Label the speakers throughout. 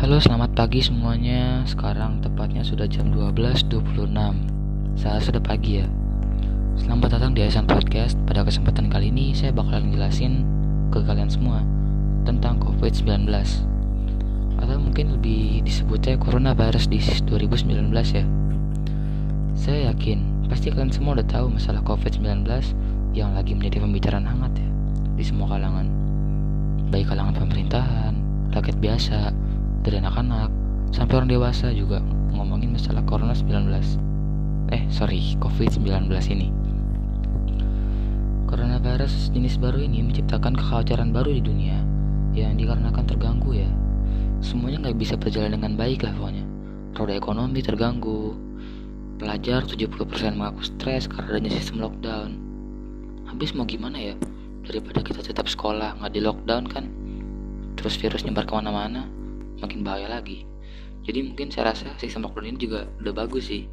Speaker 1: Halo, selamat pagi semuanya. Sekarang tepatnya sudah jam 12.26. Saya sudah pagi ya. Selamat datang di Aisan Podcast. Pada kesempatan kali ini saya bakalan jelasin ke kalian semua tentang COVID-19 atau mungkin lebih disebutnya coronavirus disease 2019 ya. Saya yakin pasti kalian semua udah tahu masalah COVID-19 yang lagi menjadi pembicaraan hangat ya di semua kalangan. Baik kalangan pemerintahan, rakyat biasa, dari anak-anak. Sampai orang dewasa juga ngomongin masalah corona 19 eh sorry covid 19 ini. Coronavirus jenis baru ini menciptakan kekhawatiran baru di dunia yang dikarenakan terganggu ya. Semuanya nggak bisa berjalan dengan baik lah pokoknya. Roda ekonomi terganggu. Pelajar 70% mengaku stres karena adanya sistem lockdown. Habis mau gimana ya? Daripada kita tetap sekolah nggak di lockdown kan? Terus virus nyebar ke mana-mana makin bahaya lagi. Jadi mungkin saya rasa sistem lockdown ini juga udah bagus sih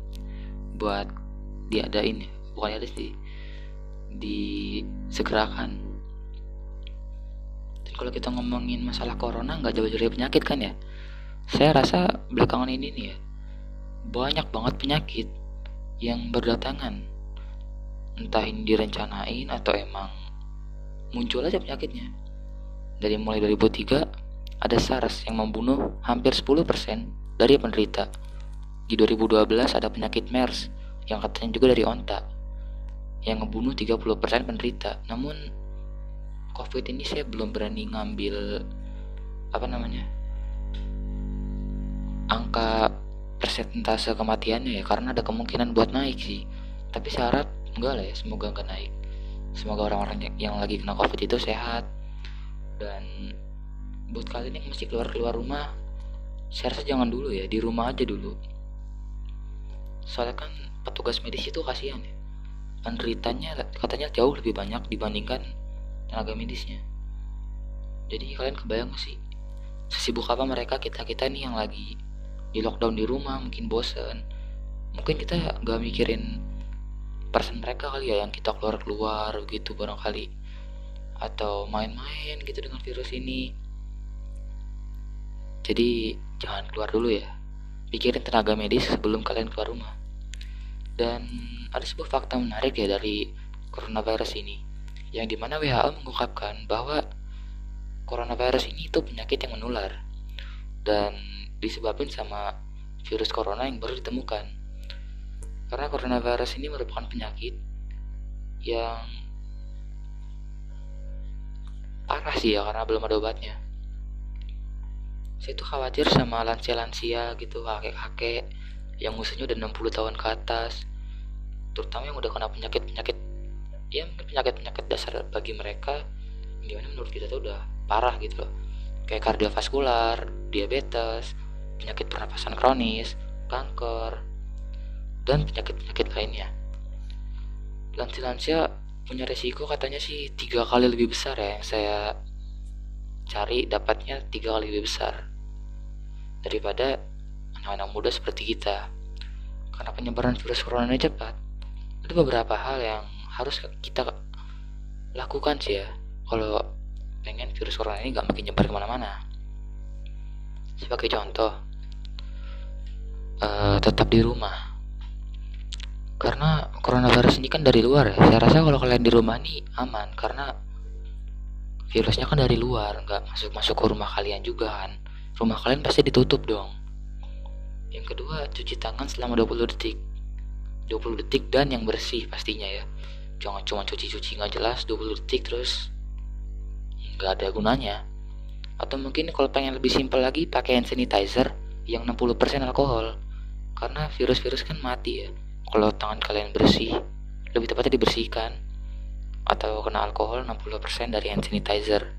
Speaker 1: buat diadain bukan ada sih disegerakan. Dan kalau kita ngomongin masalah corona nggak jauh-jauh dari penyakit kan ya? Saya rasa belakangan ini nih ya banyak banget penyakit yang berdatangan. Entah ini direncanain atau emang muncul aja penyakitnya. Dari mulai 2003 ada SARS yang membunuh hampir 10% dari penderita. Di 2012 ada penyakit MERS yang katanya juga dari onta yang membunuh 30% penderita. Namun COVID ini saya belum berani ngambil apa namanya angka persentase kematiannya ya karena ada kemungkinan buat naik sih tapi syarat enggak lah ya semoga enggak naik semoga orang-orang yang lagi kena covid itu sehat dan buat kalian yang masih keluar keluar rumah saya rasa jangan dulu ya di rumah aja dulu. Soalnya kan petugas medis itu kasihan ya. Penderitanya katanya jauh lebih banyak dibandingkan tenaga medisnya. Jadi kalian kebayang sih sesibuk apa mereka kita kita nih yang lagi di lockdown di rumah mungkin bosen. Mungkin kita gak mikirin persen mereka kali ya yang kita keluar keluar gitu barangkali. Atau main-main gitu dengan virus ini jadi jangan keluar dulu ya. Pikirin tenaga medis sebelum kalian keluar rumah. Dan ada sebuah fakta menarik ya dari coronavirus ini. Yang di mana WHO mengungkapkan bahwa coronavirus ini itu penyakit yang menular. Dan disebabkan sama virus corona yang baru ditemukan. Karena coronavirus ini merupakan penyakit yang parah sih ya karena belum ada obatnya saya tuh khawatir sama lansia-lansia gitu kakek-kakek yang usianya udah 60 tahun ke atas terutama yang udah kena penyakit-penyakit ya penyakit-penyakit dasar bagi mereka gimana menurut kita tuh udah parah gitu loh kayak kardiovaskular, diabetes, penyakit pernapasan kronis, kanker, dan penyakit-penyakit lainnya. Lansia-lansia punya resiko katanya sih tiga kali lebih besar ya yang saya cari dapatnya tiga kali lebih besar daripada anak-anak muda seperti kita. Karena penyebaran virus corona ini cepat, ada beberapa hal yang harus kita lakukan sih ya kalau pengen virus corona ini gak makin nyebar ke mana-mana. Sebagai contoh, uh, tetap di rumah. Karena coronavirus ini kan dari luar ya. Saya rasa kalau kalian di rumah nih aman karena virusnya kan dari luar nggak masuk masuk ke rumah kalian juga kan. Rumah kalian pasti ditutup dong. Yang kedua cuci tangan selama 20 detik. 20 detik dan yang bersih pastinya ya. Jangan cuma cuci-cuci nggak jelas 20 detik terus nggak ada gunanya. Atau mungkin kalau pengen lebih simpel lagi pakai hand sanitizer yang 60% alkohol. Karena virus-virus kan mati ya. Kalau tangan kalian bersih lebih tepatnya dibersihkan atau kena alkohol 60% dari hand sanitizer.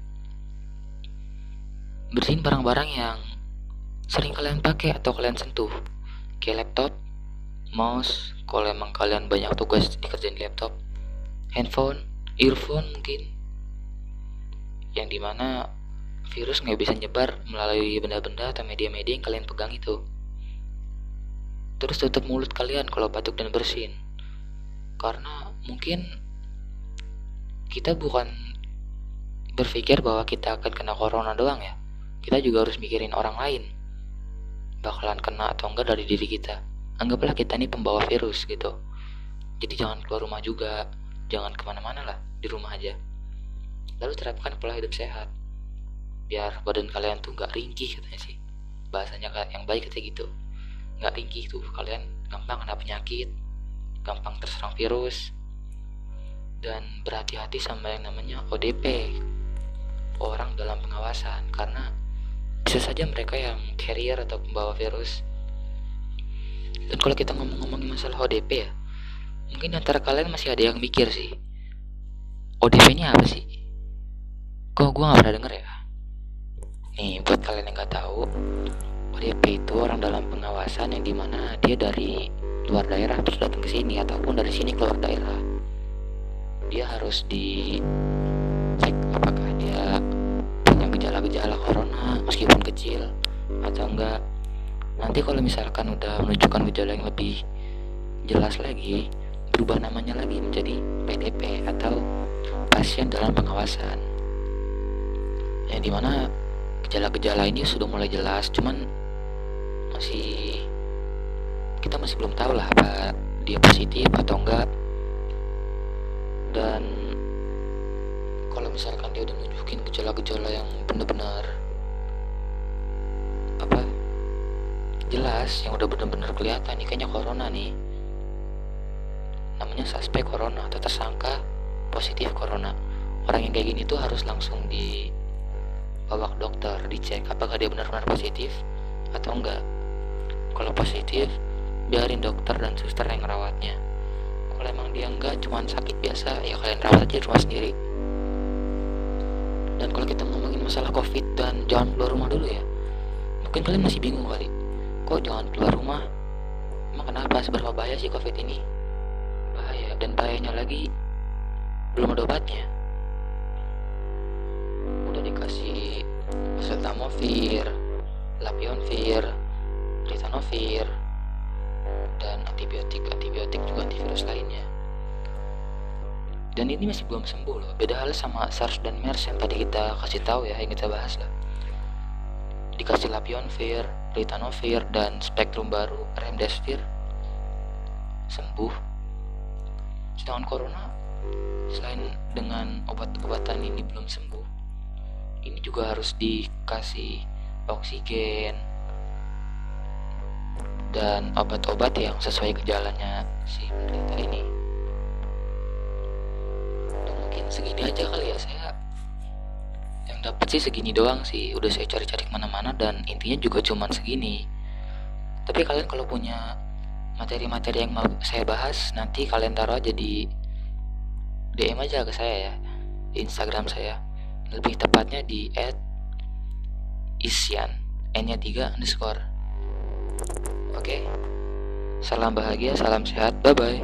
Speaker 1: Bersihin barang-barang yang sering kalian pakai atau kalian sentuh. Kayak laptop, mouse, kalau emang kalian banyak tugas dikerjain laptop, handphone, earphone mungkin. Yang di mana virus nggak bisa nyebar melalui benda-benda atau media-media yang kalian pegang itu. Terus tutup mulut kalian kalau batuk dan bersin. Karena mungkin kita bukan berpikir bahwa kita akan kena corona doang ya. Kita juga harus mikirin orang lain. Bakalan kena atau enggak dari diri kita. Anggaplah kita ini pembawa virus gitu. Jadi jangan keluar rumah juga. Jangan ke mana-mana lah di rumah aja. Lalu terapkan pola hidup sehat. Biar badan kalian tuh nggak ringkih katanya sih. Bahasanya yang baik katanya gitu. Nggak ringkih tuh kalian gampang kena penyakit. Gampang terserang virus dan berhati-hati sama yang namanya ODP orang dalam pengawasan. Karena bisa saja mereka yang carrier atau pembawa virus. Dan kalau kita ngomong-ngomongin masalah ODP ya mungkin antara kalian masih ada yang mikir sih ODP ini apa sih? Kok gue gak pernah denger ya? Nih buat kalian yang gak tahu ODP itu orang dalam pengawasan yang di mana dia dari luar daerah terus datang ke sini ataupun dari sini keluar daerah dia harus di cek apakah dia punya gejala-gejala corona meskipun kecil atau enggak. Nanti kalau misalkan udah menunjukkan gejala yang lebih jelas lagi berubah namanya lagi menjadi PDP atau pasien dalam pengawasan. Yang di mana gejala-gejala ini sudah mulai jelas cuman masih kita masih belum tahu lah apa dia positif atau enggak dan kalau misalkan dia udah nunjukin gejala-gejala yang benar-benar apa jelas yang udah benar-benar kelihatan nih kayaknya corona nih. Namanya suspek corona atau tersangka positif corona. Orang yang kayak gini tuh harus langsung di bawa ke dokter dicek apakah dia benar-benar positif atau enggak. Kalau positif biarin dokter dan suster yang ngerawatnya kalau emang dia enggak cuma sakit biasa ya kalian rawat aja rumah sendiri. Dan kalau kita ngomongin masalah covid dan jangan keluar rumah dulu ya mungkin kalian masih bingung kali. Kok jangan keluar rumah? Emang kenapa seberapa bahaya sih covid ini? Bahaya. Dan bahayanya lagi belum ada obatnya. Udah dikasih oseltamivir lapionvir ritonavir dan antibiotik antibiotik juga antivirus lainnya. Dan ini masih belum sembuh loh. Beda hal sama SARS dan MERS yang tadi kita kasih tahu ya yang kita bahas lah. Dikasih lapionvir, ritonavir dan spektrum baru remdesivir sembuh. Sedangkan corona selain dengan obat-obatan ini belum sembuh ini juga harus dikasih oksigen dan obat-obat yang sesuai gejalanya si penderita ini. Dan mungkin segini aja kali ya saya yang dapat sih segini doang sih. Udah saya cari-cari ke mana-mana dan intinya juga cuman segini. Tapi kalian kalau punya materi-materi yang mau saya bahas nanti kalian taruh aja di DM aja ke saya ya di Instagram saya. Lebih tepatnya di @isyan n-nya 3 underscore Oke. Salam bahagia, salam sehat. Bye bye.